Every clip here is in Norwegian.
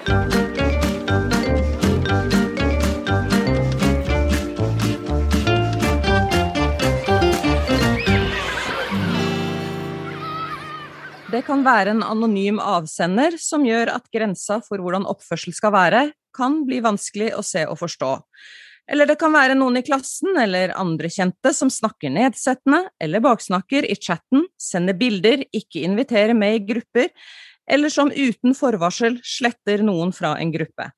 Det kan være en anonym avsender som gjør at grensa for hvordan oppførsel skal være, kan bli vanskelig å se og forstå. Eller det kan være noen i klassen eller andre kjente som snakker nedsettende eller baksnakker i chatten, sender bilder, ikke inviterer med i grupper, eller som uten forvarsel sletter noen fra en gruppe.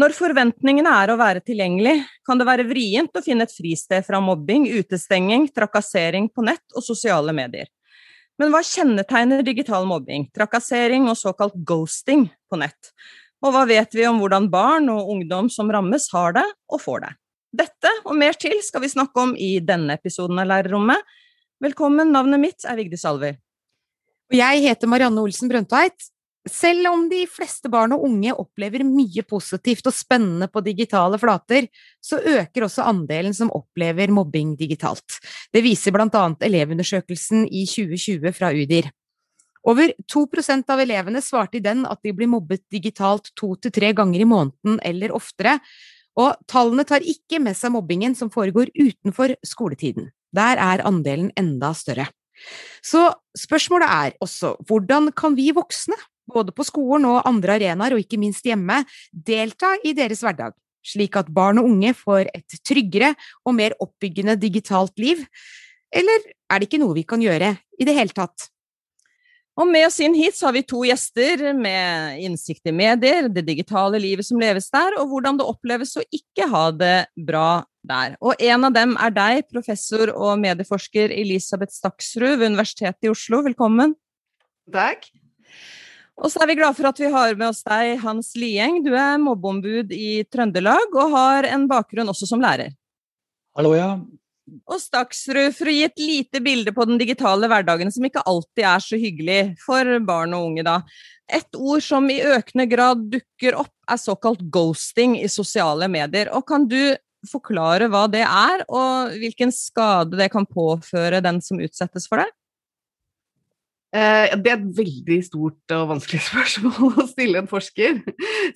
Når forventningene er å være tilgjengelig, kan det være vrient å finne et fristed fra mobbing, utestenging, trakassering på nett og sosiale medier. Men hva kjennetegner digital mobbing, trakassering og såkalt ghosting på nett? Og hva vet vi om hvordan barn og ungdom som rammes, har det og får det? Dette og mer til skal vi snakke om i denne episoden av Lærerrommet. Velkommen, navnet mitt er Vigdis Alver. Og jeg heter Marianne Olsen Brøndtveit. Selv om de fleste barn og unge opplever mye positivt og spennende på digitale flater, så øker også andelen som opplever mobbing digitalt. Det viser annet Elevundersøkelsen i 2020 fra UDIR. Over 2% av elevene svarte i den at de blir mobbet digitalt to til tre ganger i måneden eller oftere, og tallene tar ikke med seg mobbingen som foregår utenfor skoletiden. Der er andelen enda større. Så spørsmålet er også hvordan kan vi voksne både på skolen og andre arenaer, og ikke minst hjemme, delta i deres hverdag, slik at barn og unge får et tryggere og mer oppbyggende digitalt liv? Eller er det ikke noe vi kan gjøre i det hele tatt? Og med oss inn hit så har vi to gjester med innsikt i medier, det digitale livet som leves der, og hvordan det oppleves å ikke ha det bra der. Og en av dem er deg, professor og medieforsker Elisabeth Staksrud ved Universitetet i Oslo. Velkommen. Takk. Og så er vi glad for at vi har med oss deg, Hans Lieng. Du er mobbeombud i Trøndelag og har en bakgrunn også som lærer. Hallo, ja. Og Staksrud, for å gi et lite bilde på den digitale hverdagen, som ikke alltid er så hyggelig for barn og unge, da. Et ord som i økende grad dukker opp, er såkalt ghosting i sosiale medier. Og kan du forklare hva det er, og hvilken skade det kan påføre den som utsettes for det? Eh, det er et veldig stort og vanskelig spørsmål å stille en forsker.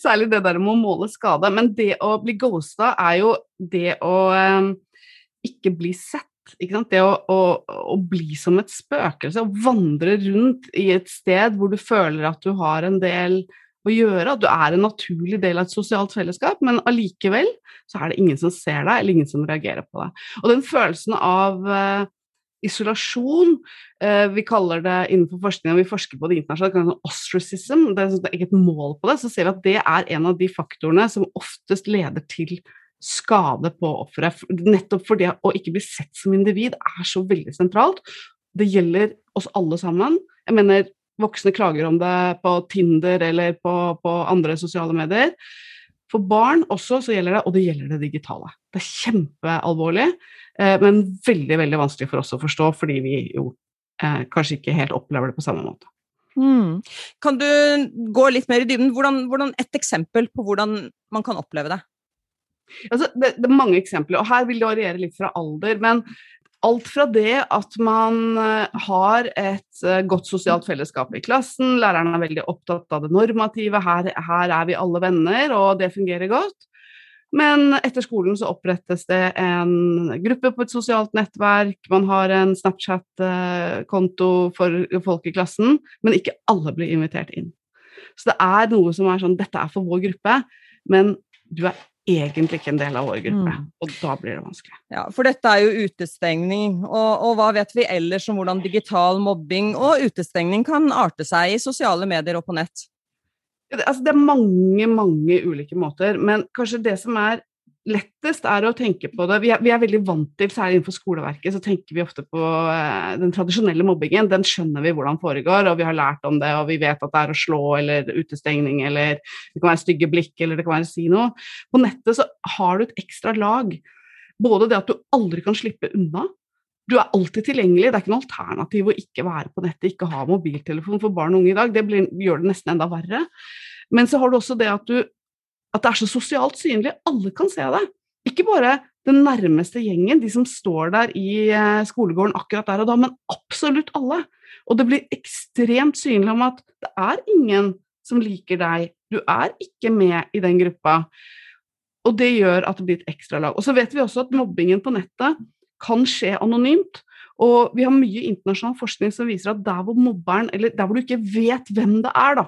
Særlig det der med å måle skade. Men det å bli ghosta er jo det å eh, ikke bli sett. Ikke det å, å, å, bli som et spøkelse, å vandre rundt i et sted hvor du føler at du har en del å gjøre, at du er en naturlig del av et sosialt fellesskap, men allikevel så er det ingen som ser deg, eller ingen som reagerer på deg. Og den følelsen av eh, isolasjon. Eh, vi kaller det innenfor forskninga, vi forsker på det internasjonalt, det kalles ostracism. Det er ikke et mål på det. Så ser vi at det er en av de faktorene som oftest leder til skade på offeret. Nettopp fordi å ikke bli sett som individ er så veldig sentralt. Det gjelder oss alle sammen. Jeg mener, voksne klager om det på Tinder eller på, på andre sosiale medier. For barn også så gjelder det, og det gjelder det digitale. Det er kjempealvorlig. Eh, men veldig veldig vanskelig for oss å forstå, fordi vi jo eh, kanskje ikke helt opplever det på samme måte. Mm. Kan du gå litt mer i dybden? Hvordan, hvordan, et eksempel på hvordan man kan oppleve det? Altså, det, det, er mange eksempler, og her vil det variere litt fra alder. Men alt fra det at man eh, har et godt sosialt fellesskap i klassen, læreren er veldig opptatt av det normative, her, her er vi alle venner, og det fungerer godt. Men etter skolen så opprettes det en gruppe på et sosialt nettverk, man har en Snapchat-konto for folk i klassen, men ikke alle blir invitert inn. Så det er noe som er sånn Dette er for vår gruppe, men du er egentlig ikke en del av vår gruppe. Mm. Og da blir det vanskelig. Ja, For dette er jo utestengning. Og, og, hva vet vi ellers om hvordan digital mobbing og utestengning kan arte seg i sosiale medier og på nett? Altså, det er mange, mange ulike måter, men kanskje det som er lettest, er å tenke på det vi er, vi er, veldig vant til, særlig innenfor skoleverket, så tenker vi ofte på eh, den tradisjonelle mobbingen. Den skjønner vi hvordan foregår, og vi har lært om det, og vi vet at det er å slå eller utestengning, eller det kan være stygge blikk, eller det kan være å si noe. På nettet så har du et ekstra lag. Både det at du aldri kan slippe unna, du er alltid tilgjengelig. Det er ikke noe alternativ å ikke være på nettet, ikke ha mobiltelefon for barn og unge i dag. Det blir, gjør det nesten enda verre. Men så har du også det at, du, at det er så sosialt synlig. Alle kan se det. Ikke bare den nærmeste gjengen, de som står der i eh, skolegården akkurat der og da, men absolutt alle. Og det blir ekstremt synlig om at det er ingen som liker deg Du er ikke med i den gruppa. Og det gjør at det blir et ekstra lag. Og så vet vi også at mobbingen på nettet kan skje anonymt. Og vi har mye internasjonal forskning som viser at der hvor mobberen, eller der hvor du ikke vet hvem det er da,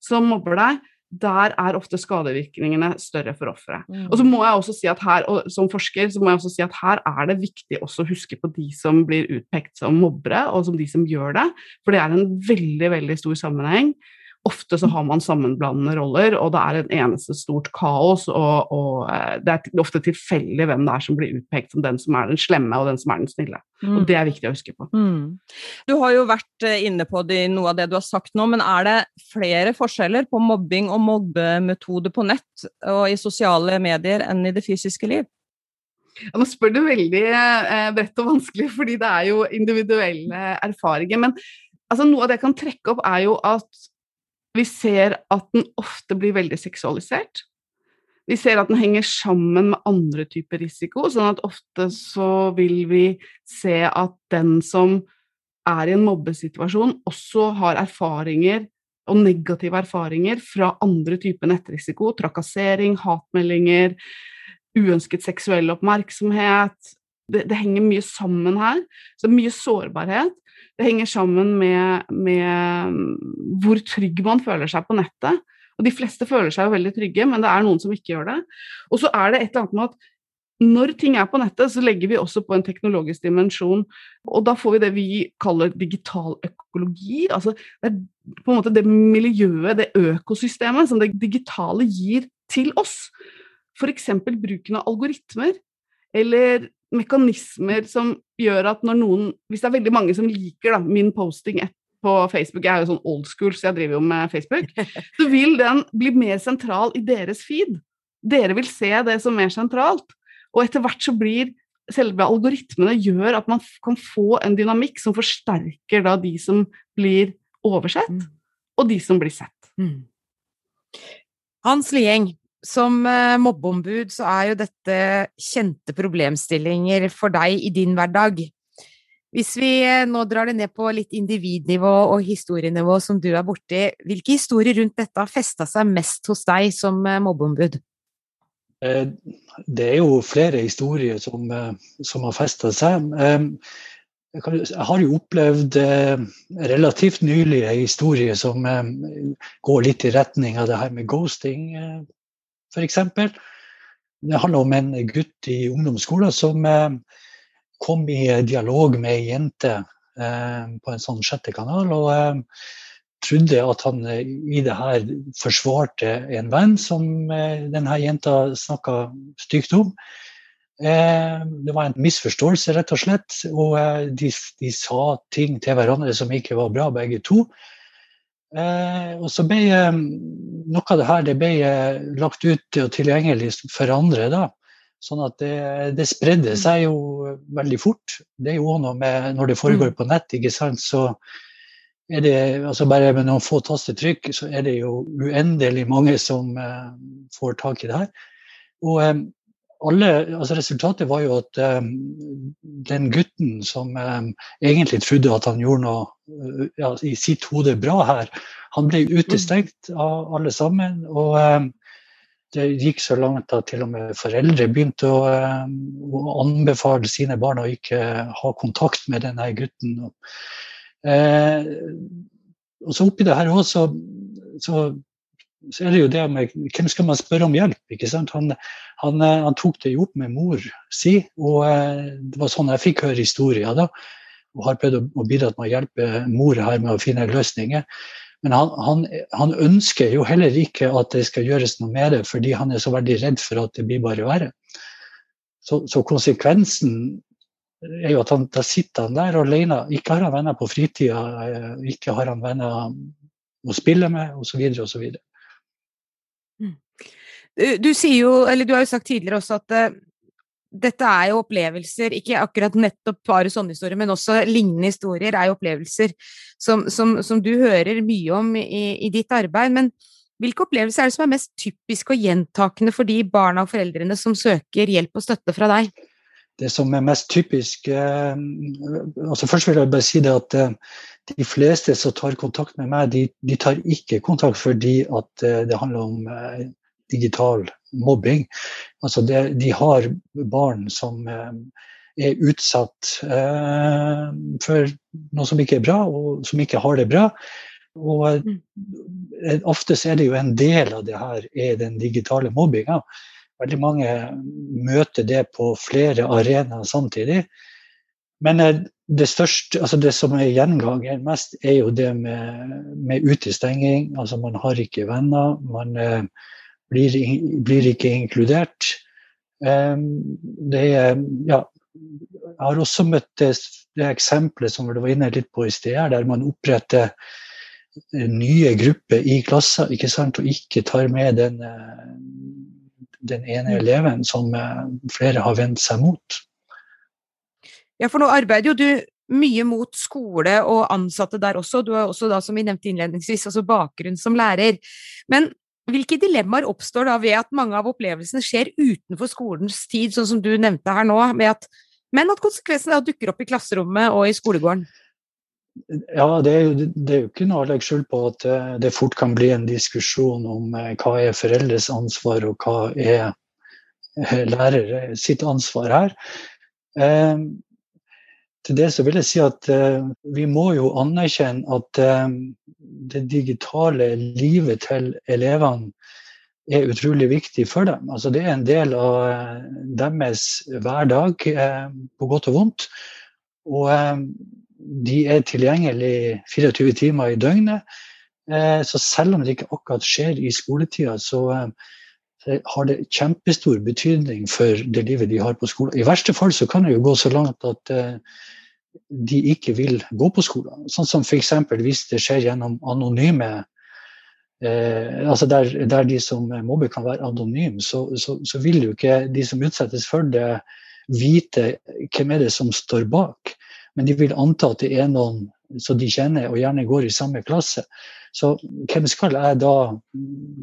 som mobber deg, der er ofte skadevirkningene større for offeret. Mm. Og så må jeg også si at her, og som forsker så må jeg også si at her er det viktig også å huske på de som blir utpekt som mobbere, og som de som gjør det. For det er en veldig, veldig stor sammenheng. Ofte så har man sammenblandende roller, og det er et eneste stort kaos. Og, og eh, det er ofte tilfeldig hvem det er som blir utpekt som den som er den slemme, og den som er den snille. Mm. Og det er viktig å huske på. Mm. Du har jo vært eh, inne på det, noe av det du har sagt nå, men er det flere forskjeller på mobbing og mobbemetode på nett og i sosiale medier enn i det fysiske liv? Ja, nå spør du veldig eh, bredt og vanskelig, fordi det er jo individuelle erfaringer. Men altså, noe av det jeg kan trekke opp, er jo at vi ser at den ofte blir veldig seksualisert. Vi ser at den henger sammen med andre typer risiko, sånn at ofte så vil vi se at den som er i en mobbesituasjon, også har erfaringer og negative erfaringer fra andre typer nettrisiko. Trakassering, hatmeldinger, uønsket seksuell oppmerksomhet. Det, det henger mye sammen her. Så mye sårbarhet. Det henger sammen med, med, hvor trygg man føler seg på nettet. Og de fleste føler seg jo veldig trygge, men det er noen som ikke gjør det. Og så er det et eller annet med at når ting er på nettet, så legger vi også på en teknologisk dimensjon. Og da får vi det vi kaller digital økologi. Altså det er på en måte det miljøet, det økosystemet, som det digitale gir til oss. F.eks. bruken av algoritmer, eller mekanismer som gjør at når noen Hvis det er veldig mange som liker da, min posting på Facebook, jeg er jo sånn old school, så jeg driver jo med Facebook, så vil den bli mer sentral i deres feed. Dere vil se det som mer sentralt. Og etter hvert så blir selve algoritmene gjør at man kan få en dynamikk som forsterker da de som blir oversett, mm. og de som blir sett. Mm. Hans Lieng, som eh, mobbeombud så er jo dette kjente problemstillinger for deg i din hverdag. Hvis vi eh, nå drar det ned på litt individnivå og historienivå som du er borti, hvilke historier rundt dette har festa seg mest hos deg som eh, mobbeombud? Det er jo flere historier som, som har festa seg. Jeg har jo opplevd relativt nylig en historie som går litt i retning av det her med ghosting f.eks. Det handler om en gutt i ungdomsskolen som eh, kom i dialog med ei jente eh, på en sånn sjette kanal, og eh, trodde at han i det her forsvarte en venn som denne jenta snakka stygt om. Det var en misforståelse, rett og slett. Og de, de, sa ting til hverandre som ikke var bra, begge to. Eh, og så ble eh, noe av det her det ble eh, lagt ut og tilgjengelig for andre. da. Sånn at det, det spredde mm. seg jo veldig fort. Det er jo noe med når det foregår mm. på nett, ikke sant, så er det altså bare med noen få tastetrykk, så er det jo uendelig mange som uh, får tak i det her. Og um, alle, altså Resultatet var jo at um, den gutten som um, egentlig trodde at han gjorde noe uh, ja, i sitt hode bra her, han ble utestengt av alle sammen. Og um, det gikk så langt at til og med foreldre begynte å, å anbefale sine barn å ikke ha kontakt med denne gutten. Og, uh, og så oppi det her også, så så er det jo det med hvem skal man spørre om hjelp? ikke sant? Han, han, eh, han tok det opp med mor si, og eh, det var sånn jeg fikk høre historier. da, Og har prøvd å bidra med å hjelpe mor her med å finne løsninger. Men han, han, han, ønsker jo heller ikke at det skal gjøres noe med det, fordi han er så veldig redd for at det blir bare verre. Så, så konsekvensen er jo at han, da sitter han der alene. Ikke har han venner på fritida, eh, ikke har han venner å spille med, osv. osv. Du, sier jo, eller du har jo sagt tidligere også at uh, dette er jo opplevelser, ikke akkurat nettopp bare sånne historier, men også lignende historier er jo opplevelser som, som, som du hører mye om i, i, ditt arbeid. Men hvilke opplevelser er det som er mest typiske og gjentakende for de barna og foreldrene som søker hjelp og støtte fra deg? det som er mest typisk eh, altså Først vil jeg bare si det at eh, de fleste som tar kontakt med meg, de, de tar ikke kontakt fordi at eh, det handler om eh, digital mobbing. Altså det, de har barn som eh, er utsatt eh, for noe som ikke er bra, og som ikke har det bra. Og mm. ofte er det jo en del av det her er den digitale mobbinga. Veldig mange møter det på flere arenaer samtidig. Men eh, det største, altså det som er gjengangen mest, er jo det med, med utestenging. Altså man har ikke venner, man eh, blir, blir, ikke inkludert. Det ja, jeg har også møtt det, det eksempelet som du var inne litt på i sted, der man oppretter nye grupper i klasser ikke sant, og ikke tar med den, den ene mm. eleven som eh, flere har vendt seg mot. Ja, for nå arbeider jo du mye mot skole og ansatte der også. Du har også da, som vi nevnte innledningsvis, altså bakgrunn som lærer. Men hvilke dilemmaer oppstår da ved at mange av opplevelsene skjer utenfor skolens tid, sånn som du nevnte her nå, at, men at konsekvensene dukker opp i klasserommet og i skolegården? Ja, det er, jo, det er jo ikke noe legge skjul på at eh, det fort kan bli en diskusjon om eh, hva er foreldres ansvar og hva er eh, lærere sitt ansvar her. Til det så vil jeg si at vi må jo anerkjenne at det digitale livet til elevene er utrolig viktig for dem. Altså det er en del av deres hverdag, på godt og vondt. Og de er tilgjengelig 24 timer i døgnet. Eh, så selv om det ikke akkurat skjer i skoletida, så eh, har det kjempestor betydning for det livet de har på skolen. I verste fall så kan det jo gå så langt at eh, de ikke vil gå på skolen. Sånn som f.eks. hvis det skjer gjennom anonyme eh, altså der, der, de som mobber kan være anonyme, så, så, så, vil jo ikke de som utsettes for det, vite hvem er det som står bak men de vil anta at det er noen som de kjenner og gjerne går i samme klasse. Så hvem skal jeg da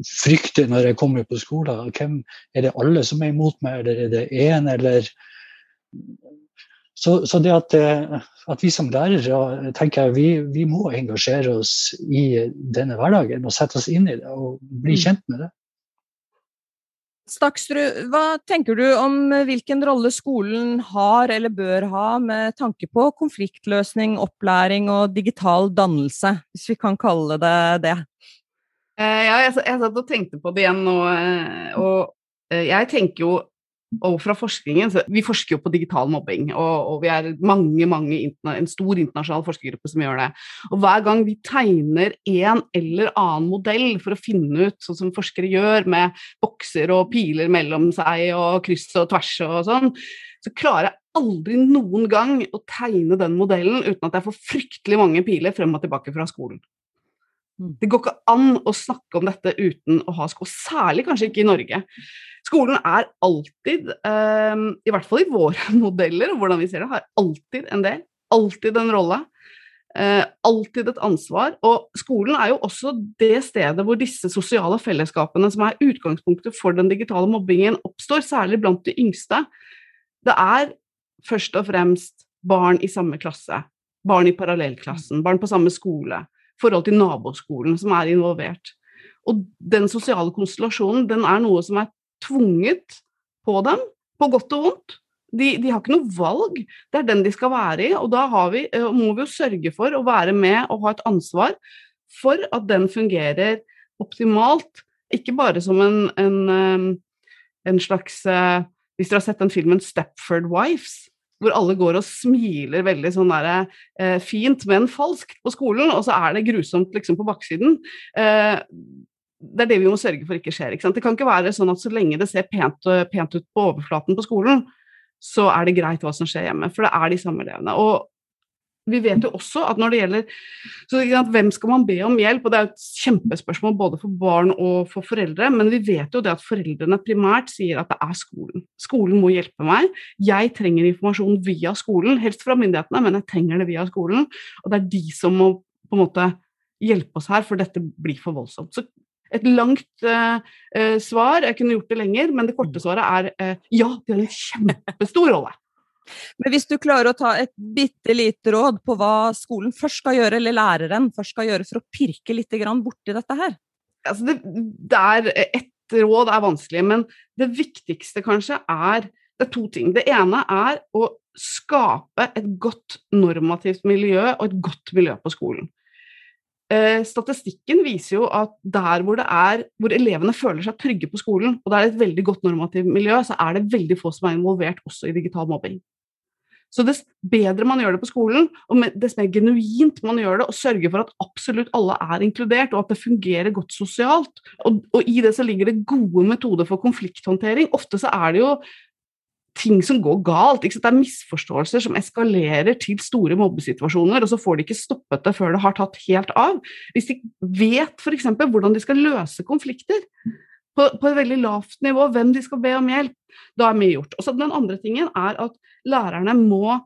frykte når jeg kommer på skolen? Hvem, er det alle som er imot meg, eller er det én, eller så, så, det at, at, vi som lærere tenker jeg, vi, vi må engasjere oss i denne hverdagen og sette oss inn i det og bli mm. kjent med det. Staksrud, hva tenker du om hvilken rolle skolen har eller bør ha med tanke på konfliktløsning, opplæring og digital dannelse, hvis vi kan kalle det det? Eh, ja, jeg, jeg satt og tenkte på det igjen nå, eh, og eh, jeg tenker jo og fra forskningen, Vi forsker jo på digital mobbing, og, og vi er mange, mange, en stor internasjonal forskergruppe som gjør det. Og Hver gang vi tegner en eller annen modell for å finne ut, sånn som forskere gjør, med bokser og piler mellom seg og kryss og tvers og sånn, så klarer jeg aldri noen gang å tegne den modellen uten at jeg får fryktelig mange piler frem og tilbake fra skolen. Mm. Det går ikke an å snakke om dette uten å ha sko, særlig kanskje ikke i Norge. Skolen er alltid, um, i hvert fall i våre modeller og hvordan vi ser det, har alltid en del. Alltid en rolle. Eh, alltid et ansvar. Og skolen er jo også det stedet hvor disse sosiale fellesskapene, som er utgangspunktet for den digitale mobbingen, oppstår, særlig blant de yngste. Det er først og fremst barn i samme klasse, barn i parallellklassen, barn på samme skole, forhold til naboskolen som er involvert. Og den sosiale konstellasjonen den er noe som er tvunget på dem, på godt og vondt. De, de, har ikke noe valg, det er den de skal være i. Og da vi, eh, må vi jo sørge for å være med og ha et ansvar for at den fungerer optimalt. Ikke bare som en, en, eh, en slags eh, Hvis dere har sett den filmen 'Stepford Wives', hvor alle går og smiler veldig sånn der, eh, fint, men falskt på skolen, og så er det grusomt liksom på baksiden. Eh, det er det vi må sørge for ikke skjer. Ikke det kan ikke være sånn at så lenge det ser pent, pent, ut på overflaten på skolen, så er det greit hva som skjer hjemme. For det er de samme elevene. Og vi vet jo også at når det gjelder så Hvem skal man be om hjelp? Og Det er et kjempespørsmål både for barn og for foreldre. Men vi vet jo det at foreldrene primært sier at det er skolen. Skolen må hjelpe meg. Jeg trenger informasjon via skolen, helst fra myndighetene, men jeg trenger det via skolen. Og det er de som må på en måte hjelpe oss her, for dette blir for voldsomt. Så et langt uh, uh, svar. Jeg kunne gjort det lenger, men det korte svaret er uh, ja, de har en kjempestor rolle. Men hvis du klarer å ta et bitte lite råd på hva skolen først skal gjøre, eller læreren først skal gjøre for å pirke litt borti dette her? Altså det, det er, et råd er vanskelig, men det viktigste kanskje er det er to ting. Det ene er å skape et godt normativt miljø og et godt miljø på skolen. Eh, statistikken viser jo at der hvor, er, hvor, elevene føler seg trygge på skolen, og det er et veldig godt normativt miljø, så er det veldig få som er involvert også i digital mobbing. Så dess bedre man gjør det på skolen, og dess mer genuint man gjør det, og sørger for at absolutt alle er inkludert, og at det fungerer godt sosialt, og, og i det så ligger det gode metoder for konflikthåndtering. Ofte så er det jo ting som går galt. Det er misforståelser som eskalerer til store mobbesituasjoner, og så får de ikke stoppet det før det har tatt helt av. Hvis de vet f.eks. hvordan de skal løse konflikter, på, på, et veldig lavt nivå, hvem de skal be om hjelp, da er mye gjort. Og så Den andre tingen er at lærerne må,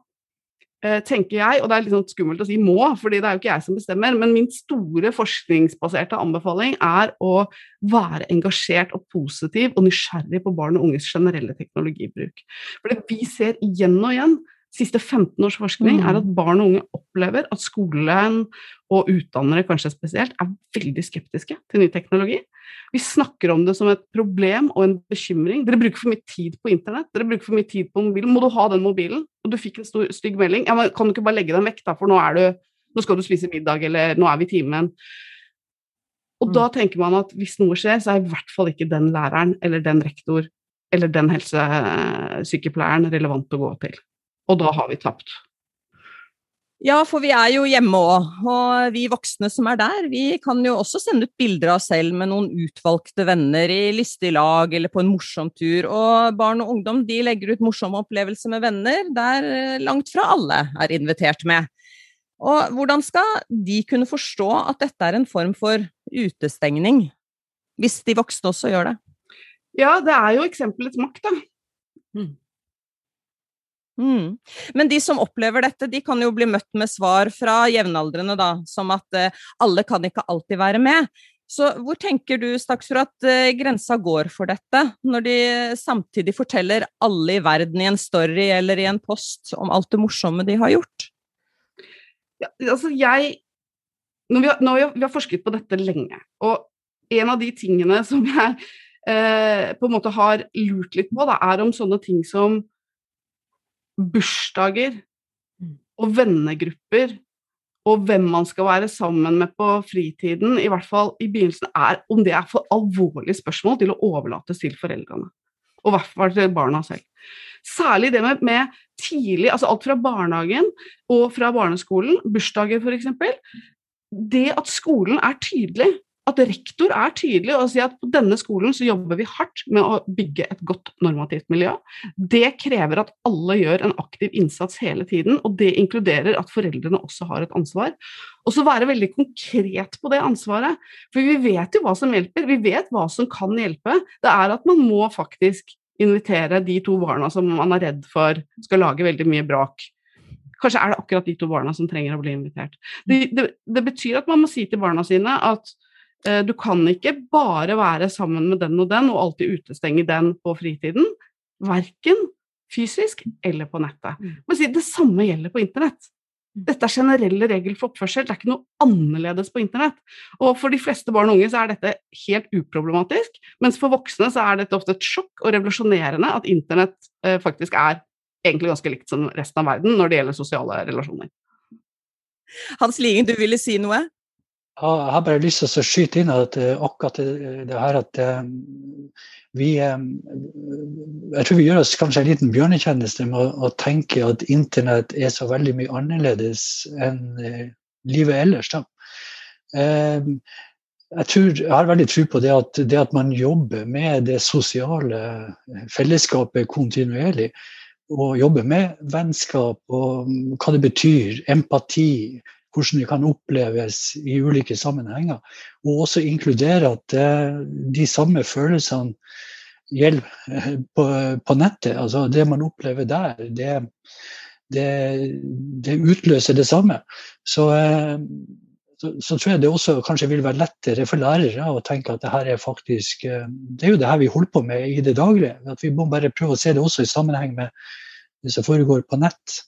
tenker jeg, og det er litt sånn skummelt å si må, fordi det er jo ikke jeg som bestemmer, men min store forskningsbaserte anbefaling er å være engasjert og positiv og nysgjerrig på barn og unges generelle teknologibruk. For vi ser igjen og igjen siste 15 års forskning er at mm. barn og unge opplever at skolen og utdannere kanskje spesielt er veldig skeptiske til ny teknologi. Vi snakker om det som et problem og en bekymring. Dere bruker for mye tid på internett, dere bruker for mye tid på mobilen. Må du ha den mobilen? Og du fikk en stor, stygg melding. Ja, men kan du ikke bare legge den vekk, da, for nå, du, nå skal du spise middag, eller nå er vi i timen. Og da mm. tenker man at hvis noe skjer, så er i hvert fall ikke den læreren eller den rektor eller den helsesykepleieren relevant å gå til og da har vi tapt. Ja, for vi er jo hjemme òg, og vi voksne som er der, vi kan jo også sende ut bilder av oss selv med noen utvalgte venner i lystig lag eller på en morsom tur, og barn og ungdom de legger ut morsomme opplevelser med venner der eh, langt fra alle er invitert med. Og hvordan skal de kunne forstå at dette er en form for utestengning, hvis de voksne også gjør det? Ja, det er jo eksempelets makt, da. Mm. Mm. Men de som opplever dette, de kan jo bli møtt med svar fra jevnaldrende, da, som at eh, alle kan ikke alltid være med. Så hvor tenker du Staksrud, at eh, grensa går for dette, når de samtidig forteller alle i verden i en story eller i en post om alt det morsomme de har gjort? Ja, altså jeg når vi, har, når vi, har, forsket på dette lenge, og en av de tingene som jeg eh, på en måte har lurt litt på, da, er om sånne ting som bursdager mm. og vennegrupper og hvem man skal være sammen med på fritiden, i hvert fall i begynnelsen, er om det er for alvorlige spørsmål til å overlates til foreldrene. Og i hvert fall til barna selv. Særlig det med, med tidlig, altså alt fra barnehagen og fra barneskolen, bursdager f.eks. Det at skolen er tydelig at rektor er tydelig og sier at på denne skolen så jobber vi hardt med å bygge et godt normativt miljø. Det krever at alle gjør en aktiv innsats hele tiden, og det inkluderer at foreldrene også har et ansvar. Og så være veldig konkret på det ansvaret. For vi vet jo hva som hjelper, vi vet hva som kan hjelpe. Det er at man må faktisk invitere de to barna som man er redd for skal lage veldig mye brak. Kanskje er det akkurat de to barna som trenger å bli invitert. Det, det, det betyr at man må si til barna sine at du kan ikke bare være sammen med den og den og alltid utestenge den på fritiden. Verken fysisk eller på nettet. Mm. Men det samme gjelder på internett. Mm. Dette er generelle regler for oppførsel, det er ikke noe annerledes på internett. Og for de fleste barn og unge så er dette helt uproblematisk, mens for voksne så er dette ofte et sjokk og revolusjonerende at internett eh, faktisk er egentlig ganske likt som resten av verden når det gjelder sosiale relasjoner. Hans Lien, du ville si noe? Jeg har bare lyst til å skyte inn at eh, akkurat det, her at eh, vi eh, Jeg tror vi gjør oss kanskje en liten bjørnetjeneste med å, tenke at internett er så veldig mye annerledes enn livet ellers. Da. Jeg, tror, jeg har veldig tro på det at, det at man jobber med det sosiale fellesskapet kontinuerlig, og jobber med vennskap og hva det betyr, empati, hvordan de kan oppleves i ulike sammenhenger. Og også inkludere at eh, de samme følelsene gjelder eh, på, nettet. Altså det man opplever der, det, det, det utløser det samme. Så, eh, så, så, tror jeg det også kanskje vil være lettere for lærere å tenke at det her er faktisk Det er jo det her vi holder på med i det daglige. At vi må bare prøve å se det også i sammenheng med det som foregår på nett.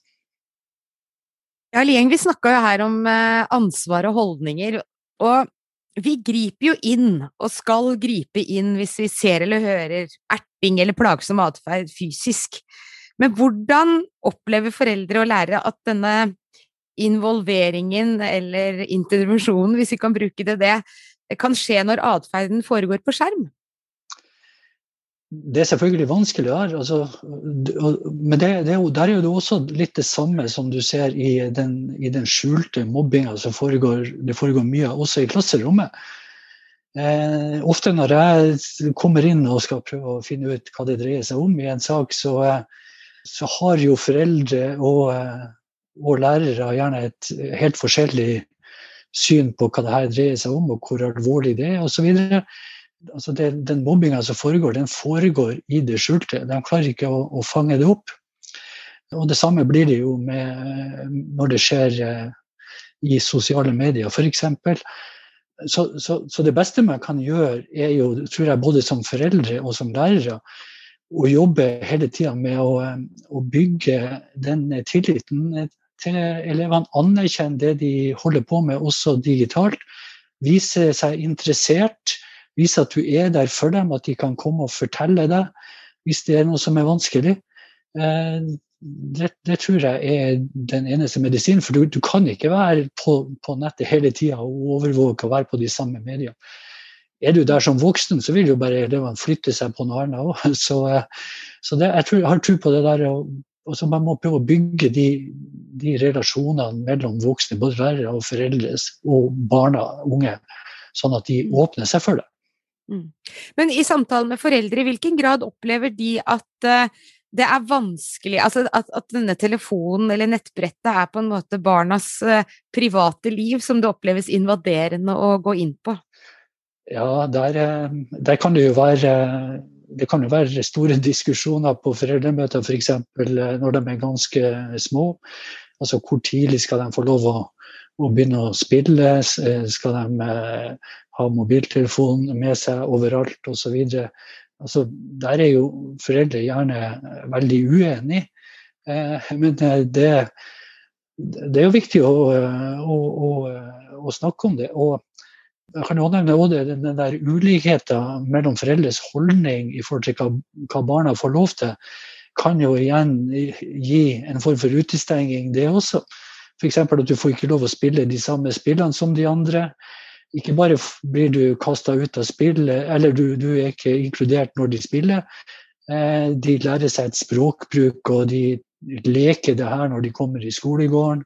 Ja, Lieng, vi snakka jo her om eh, ansvar og holdninger, og vi griper jo inn, og skal gripe inn hvis vi ser eller hører erting eller plagsom atferd fysisk. Men hvordan opplever foreldre og lærere at denne involveringen eller intervensjonen, hvis vi kan bruke det det, kan skje når atferden foregår på skjerm? Det er selvfølgelig vanskelig der. Altså, men det, det er der er det også litt det samme som du ser i den, i den skjulte mobbinga som foregår, det foregår mye også i klasserommet. Eh, ofte når jeg kommer inn og skal prøve å finne ut hva det dreier seg om i en sak, så, så har jo foreldre og, og, lærere gjerne et helt forskjellig syn på hva det her dreier seg om, og hvor alvorlig det er osv altså det, Den mobbinga som foregår, den foregår i det skjulte. De klarer ikke å, å, fange det opp. Og Det samme blir det jo med, når det skjer eh, i sosiale medier, f.eks. Så, så, så det beste man kan gjøre, er jo, tror jeg, både som foreldre og som lærere, å jobbe hele tida med å, å, bygge den tilliten til elevene. Anerkjenne det de holder på med, også digitalt. Vise seg interessert. Vise at du er der for dem, at de kan komme og fortelle deg hvis det er noe som er vanskelig. Eh, det, det tror jeg er den eneste medisinen. For du, du kan ikke være på, på nettet hele tida og overvåke og være på de samme mediene. Er du der som voksen, så vil jo bare elevene flytte seg på noe annet òg. Så, eh, så det, jeg, tror, jeg har tro på det der. Og, så Man må prøve å bygge de, de relasjonene mellom voksne, både lærere og foreldre og barna, unge, sånn at de åpner seg for det. Mm. Men i samtale med foreldre, i hvilken grad opplever de at uh, det er vanskelig Altså at, at, denne telefonen eller nettbrettet er på en måte barnas uh, private liv som det oppleves invaderende å gå inn på? Ja, der, eh, der kan det jo være det kan jo være store diskusjoner på foreldremøter f.eks. For når de er ganske små. Altså hvor tidlig skal de få lov å, å begynne å spille? Skal de ha mobiltelefon med seg overalt osv. Altså, der er jo foreldre gjerne veldig uenige. Eh, men det, det, er jo viktig å, å, å, å, snakke om det. Og jeg kan jo nevne også den der ulikheten mellom foreldres holdning i forhold til hva barna får lov til, kan jo igjen gi en form for utestenging, det også. F.eks. at du får ikke lov å spille de samme spillene som de andre. Ikke bare blir du kasta ut av spillet, eller du, du, er ikke inkludert når de spiller. Eh, de lærer seg et språkbruk, og de leker det her når de kommer i skolegården.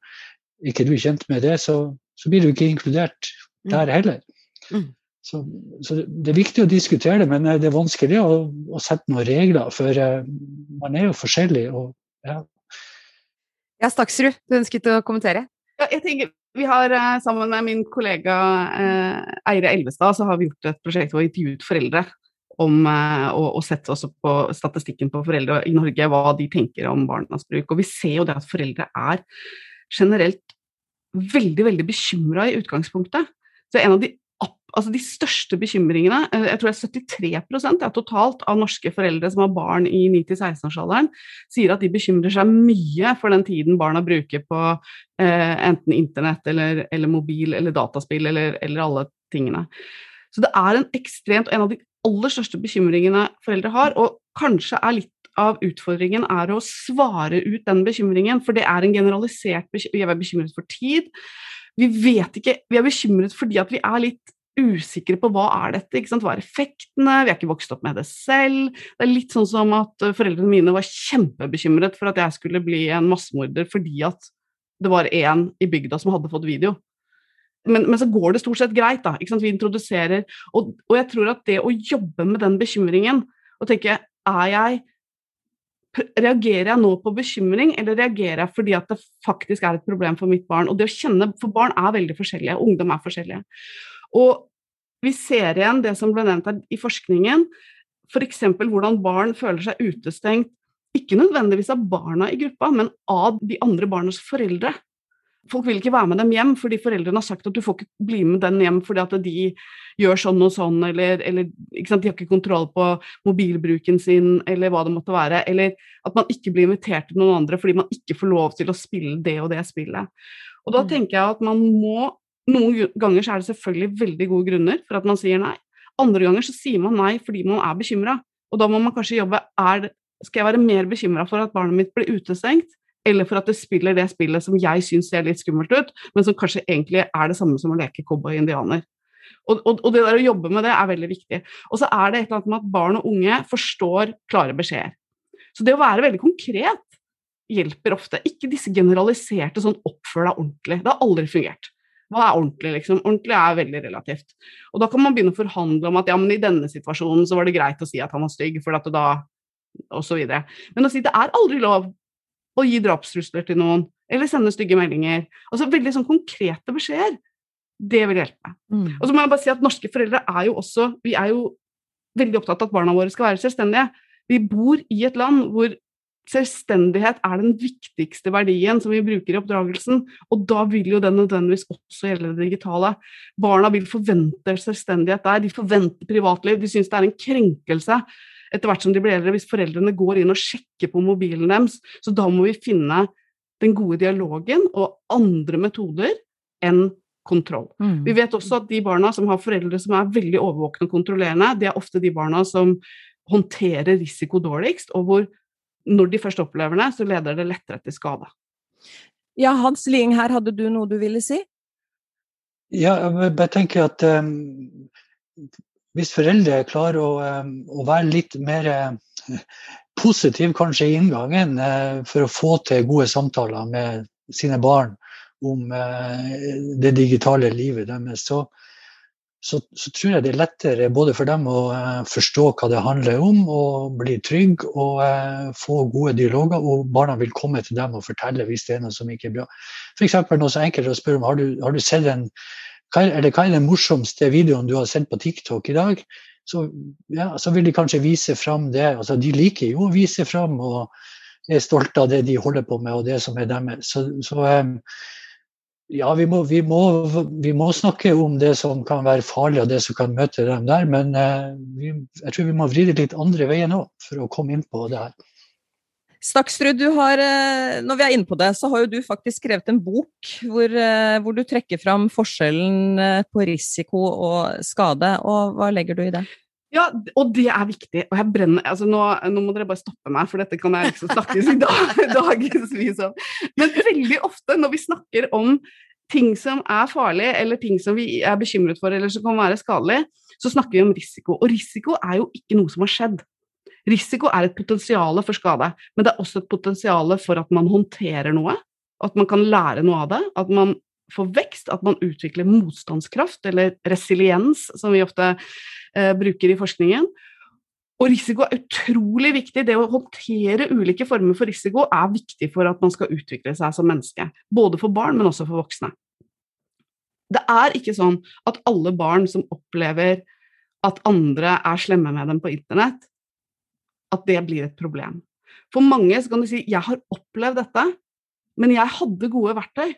Ikke du kjent med det, så, så blir du ikke inkludert der mm. heller. Mm. Så, så, det er viktig å diskutere det, men det er vanskelig å, å sette noen regler, for uh, man er jo forskjellig. Og, ja. Ja, Staksrud, du ønsket å kommentere? Ja, jeg tenker vi har eh, sammen med min kollega eh, Eire Elvestad så har vi gjort et prosjekt hvor vi intervjuet foreldre om, eh, og, og sett også på statistikken på foreldre i Norge, hva de tenker om barnas bruk. Og vi ser jo det at foreldre er generelt veldig, veldig bekymra i utgangspunktet. Så en av de altså de største bekymringene eh, Jeg tror det er 73% ja, totalt av norske foreldre som har barn i 9-16-årsalderen, sier at de bekymrer seg mye for den tiden barna bruker på eh, enten internett eller, eller, mobil eller dataspill eller, eller, alle tingene. Så det er en ekstremt En av de aller største bekymringene foreldre har, og kanskje er litt av utfordringen er å svare ut den bekymringen, for det er en generalisert bekymring. Vi er bekymret for tid. Vi vet ikke, vi er bekymret fordi at vi er litt usikre på hva er dette, hva er effektene, vi er ikke vokst opp med det selv. Det er litt sånn som at eh, foreldrene mine var kjempebekymret for at jeg skulle bli en massemorder fordi at det var én i bygda som hadde fått video. Men, men, så går det stort sett greit, da. Vi introduserer og, og jeg tror at det å jobbe med den bekymringen og tenke er jeg Reagerer jeg nå på bekymring, eller reagerer jeg fordi at det faktisk er et problem for mitt barn? Og det å kjenne, For barn er veldig forskjellige, ungdom er forskjellige. Og vi ser igjen det som ble nevnt her i forskningen, f.eks. For hvordan barn føler seg utestengt, ikke nødvendigvis av barna i gruppa, men av de andre barnas foreldre. Folk vil ikke være med dem hjem fordi foreldrene har sagt at du får ikke bli med den hjem fordi at de gjør sånn og sånn, eller, eller de har ikke kontroll på mobilbruken sin, eller hva det måtte være. Eller at man ikke blir invitert til noen andre fordi man ikke får lov til å spille det og det spillet. Og da mm. tenker jeg at man må Noen ganger så er det selvfølgelig veldig gode grunner for at man sier nei. Andre ganger så sier man nei fordi man er bekymra. Og da må man kanskje jobbe er Skal jeg være mer bekymra for at barnet mitt blir utestengt, eller for at det spiller det spillet som jeg syns ser litt skummelt ut, men som kanskje egentlig er det samme som å leke cowboy-indianer. Og, og, og, det der å jobbe med det er veldig viktig. Og så er det et eller annet med at barn og unge forstår klare beskjeder. Så det å være veldig konkret hjelper ofte. Ikke disse generaliserte sånn 'oppfør deg ordentlig'. Det har aldri fungert. Hva er ordentlig, liksom? Ordentlig er veldig relativt. Og da kan man begynne å forhandle om at ja, men i denne situasjonen så var det greit å si at han var stygg, for at det da Og så videre. Men å si det er aldri lov å gi drapstrusler til noen, eller sende stygge meldinger. Altså veldig sånn konkrete beskjeder. Det vil hjelpe. Mm. Og så må jeg bare si at norske foreldre er jo også Vi er jo veldig opptatt av at barna våre skal være selvstendige. Vi bor i et land hvor Selvstendighet er den viktigste verdien som vi bruker i oppdragelsen, og da vil jo den nødvendigvis også gjelde det digitale. Barna vil forvente selvstendighet der, de forventer privatliv, de syns det er en krenkelse etter hvert som de blir eldre, hvis foreldrene går inn og sjekker på mobilen deres. Så da må vi finne den gode dialogen og andre metoder enn kontroll. Mm. Vi vet også at de barna som har foreldre som er veldig overvåkne og kontrollerende, det er ofte de barna som håndterer risiko dårligst, og hvor når de først opplever det, så leder det lettere til skade. Ja, Hans Ling, her hadde du noe du ville si? Ja, jeg bare tenker at um, hvis foreldre klarer å, um, å være litt mer uh, positiv kanskje i inngangen uh, for å få til gode samtaler med sine barn om uh, det digitale livet deres, så, så, så, tror jeg det er lettere både for dem å eh, forstå hva det handler om, og bli trygg og eh, få gode dialoger. Og barna vil komme til dem og fortelle hvis det er noe som ikke er bra. F.eks. noe så enkelt å spørre om har du, har du sett en hva er, hva er den morsomste videoen du har sett på TikTok i dag? Så, ja, så vil de kanskje vise fram det. Altså, de liker jo å vise fram og er stolte av det de holder på med og det som er deres. Så, så um, ja, vi må, vi, må, vi må, snakke om det som kan være farlig, og det som kan møte dem der. Men eh, vi, jeg tror vi må vri det litt andre veien òg, for å komme inn på det her. Staksrud, eh, når vi er inne på det, så har jo du faktisk skrevet en bok hvor, eh, hvor du trekker fram forskjellen på risiko og skade. og Hva legger du i det? Ja, og det er viktig. Og jeg brenner altså nå, nå, må dere bare stoppe meg, for dette kan jeg liksom snakkes i dag, dagevis om. Men veldig ofte når vi snakker om ting som er farlig, eller ting som vi er bekymret for, eller som kan være skadelig, så snakker vi om risiko. Og risiko er jo ikke noe som har skjedd. Risiko er et potensial for skade, men det er også et potensial for at man håndterer noe, at man kan lære noe av det, at man får vekst, at man utvikler motstandskraft, eller resiliens, som vi ofte bruker i forskningen. Og risiko er utrolig viktig. Det å håndtere ulike former for risiko er viktig for at man skal utvikle seg som menneske. Både for barn, men også for voksne. Det er ikke sånn at alle barn som opplever at andre er slemme med dem på internett, at det blir et problem. For mange så kan du si 'jeg har opplevd dette, men jeg hadde gode verktøy'.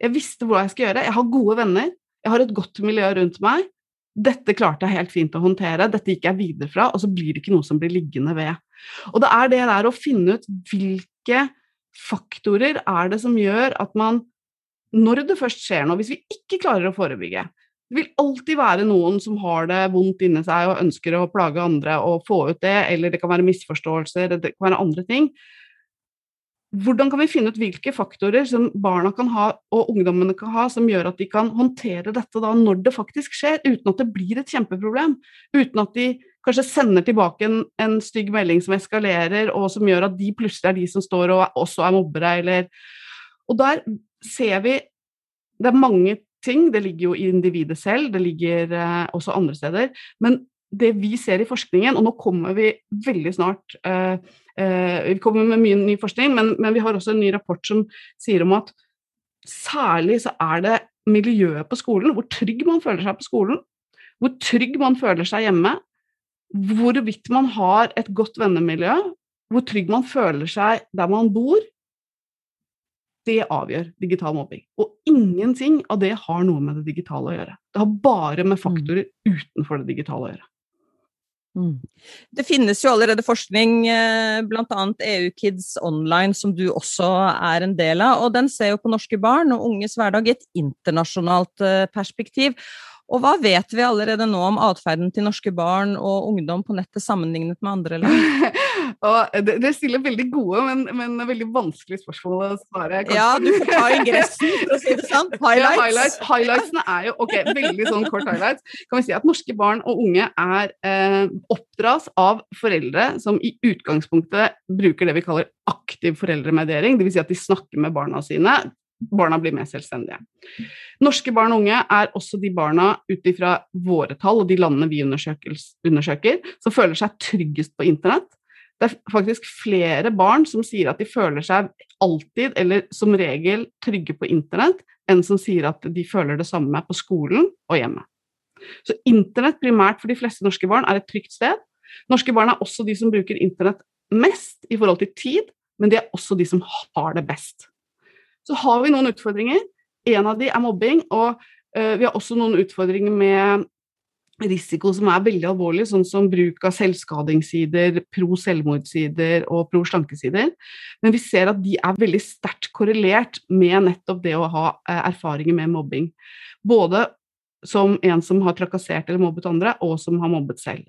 Jeg visste hva jeg skulle gjøre, jeg har gode venner, jeg har et godt miljø rundt meg, dette klarte jeg helt fint å håndtere, dette gikk jeg videre fra, og så blir det ikke noe som blir liggende ved. Og det er det der å finne ut hvilke faktorer er det som gjør at man, når det først skjer noe, hvis vi ikke klarer å forebygge Det vil alltid være noen som har det vondt inni seg og ønsker å plage andre og få ut det, eller det kan være misforståelser, det kan være andre ting hvordan kan vi finne ut hvilke faktorer som barna kan ha og ungdommene kan ha, som gjør at de kan håndtere dette da når det faktisk skjer, uten at det blir et kjempeproblem? Uten at de kanskje sender tilbake en, en stygg melding som eskalerer, og som gjør at de plutselig er de som står og også er mobbere, eller Og der ser vi Det er mange ting, det ligger jo i individet selv, det ligger eh, også andre steder. Men det vi ser i forskningen, og nå kommer vi veldig snart eh, Eh, vi kommer med mye ny forskning, men, men, vi har også en ny rapport som sier om at særlig så er det miljøet på skolen, hvor trygg man føler seg på skolen, hvor trygg man føler seg hjemme, hvorvidt man har et godt vennemiljø, hvor trygg man føler seg der man bor, Det avgjør digital mobbing. Og ingenting av det har noe med det digitale å gjøre. Det har bare med faktorer utenfor det digitale å gjøre. Mm. Det finnes jo allerede forskning, eh, bl.a. EU Kids Online, som du også er en del av. og Den ser jo på norske barn og unges hverdag i et internasjonalt eh, perspektiv. Og hva vet vi allerede nå om atferden til norske barn og ungdom på nettet sammenlignet med andre land? det, stiller veldig gode, men, men, veldig vanskelige spørsmål å svare. Kanskje. Ja, du får ta ingressen, for å si det sant. Highlights. Ja, highlights. Highlightsene er jo ok, veldig sånn kort highlights. Kan vi si at norske barn og unge er eh, oppdras av foreldre som i utgangspunktet bruker det vi kaller aktiv foreldremediering, dvs. Si at de snakker med barna sine barna blir mer selvstendige. Norske barn og unge er også de barna ut ifra våre tall og de landene vi undersøker, som føler seg tryggest på internett. Det er faktisk flere barn som sier at de føler seg alltid eller som regel trygge på internett, enn som sier at de føler det samme på skolen og hjemme. Så internett primært for de fleste norske barn er et trygt sted. Norske barn er også de som bruker internett mest i forhold til tid, men de er også de som har det best. Så har vi noen utfordringer. En av de er mobbing, og uh, vi har også noen utfordringer med risiko som er veldig alvorlig, sånn som bruk av selvskadingssider, pro selvmordssider og pro slankesider. Men vi ser at de er veldig sterkt korrelert med nettopp det å ha uh, erfaringer med mobbing. Både som en som har trakassert eller mobbet andre, og som har mobbet selv.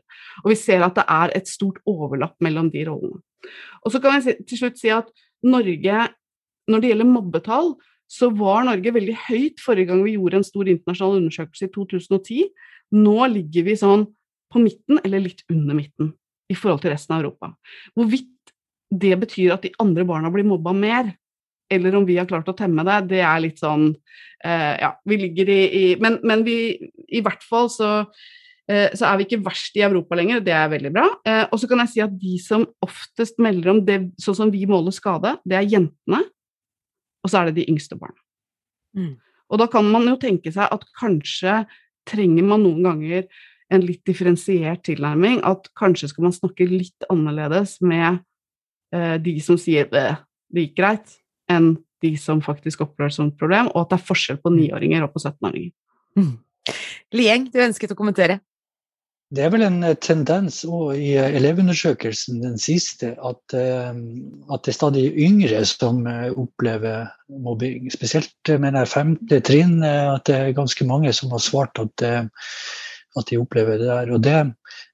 Og vi ser at det er et stort overlapp mellom de rollene. Og så kan jeg til slutt si at Norge når det gjelder mobbetall, så var Norge veldig høyt forrige gang vi gjorde en stor internasjonal undersøkelse i 2010. Nå ligger vi sånn på midten, eller litt under midten, i forhold til resten av Europa. Hvorvidt det betyr at de andre barna blir mobba mer, eller om vi har klart å temme det, det er litt sånn eh, Ja, vi ligger i, i men, men, vi i hvert fall så, eh, så er vi ikke verst i Europa lenger, det er veldig bra. Eh, og så kan jeg si at de som oftest melder om det, sånn som vi måler skade, det er jentene og så er det de yngste barna. Mm. Og da kan man jo tenke seg at kanskje trenger man noen ganger en litt differensiert tilnærming. At kanskje skal man snakke litt annerledes med eh, de som sier det gikk greit, enn de som faktisk opplever det som et problem, og at det er forskjell på niåringer og på 17-åringer. Mm. Lieng, du ønsket å kommentere? Det er vel en eh, tendens i eh, elevundersøkelsen, den siste, at, eh, at, det er stadig yngre som opplever mobbing. Spesielt mener jeg femte trinn, at det er ganske mange som har svart at, at de opplever det der. Og det,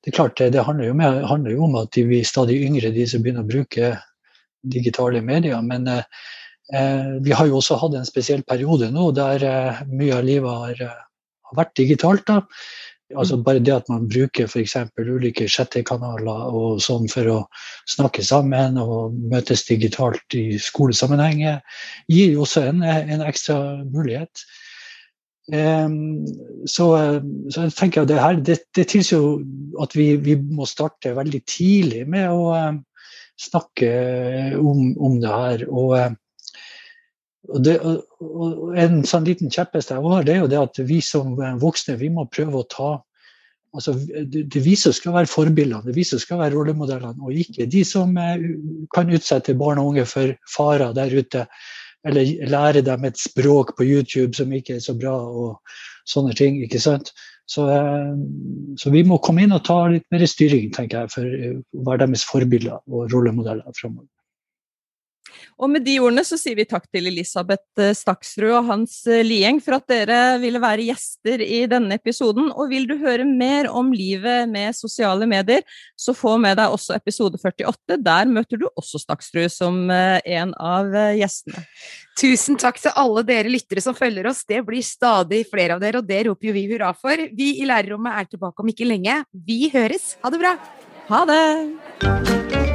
det er klart, det handler jo, med, handler jo, om at de blir stadig yngre, de som begynner å bruke digitale medier. Men vi har jo også hatt en spesiell periode nå der mye av livet har, har vært digitalt. da Altså mm. bare det at man bruker f.eks. ulike chattekanaler og sånn for å snakke sammen og møtes digitalt i skolesammenheng, gir jo også en, en ekstra mulighet. Um, så, så, jeg tenker at det her det, det tilsier jo at vi, vi, må starte veldig tidlig med å um, snakke om, om, det her. Og, og, det, og, En sånn liten kjepphest jeg har, det er jo det at vi som voksne vi må prøve å ta altså, det, er vi som skal være forbildene, det vi som skal være rollemodellene, og ikke de som eh, kan utsette barn og unge for farer der ute. Eller lære dem et språk på YouTube som ikke er så bra, og sånne ting. ikke sant? Så, eh, så vi må komme inn og ta litt mer styring, tenker jeg, for å være deres forbilder og rollemodeller framover. Og med de ordene så sier vi takk til Elisabeth eh, Staksrud og Hans eh, Lieng for at dere ville være gjester i denne episoden. Og vil du høre mer om livet med sosiale medier, så få med deg også episode 48. Der møter du også Staksrud som eh, en av gjestene. Tusen takk til alle dere lyttere som følger oss. Det blir stadig flere av dere, og det roper jo vi hurra for. Vi i lærerrommet er tilbake om ikke lenge. Vi høres. Ha det bra. Ha det.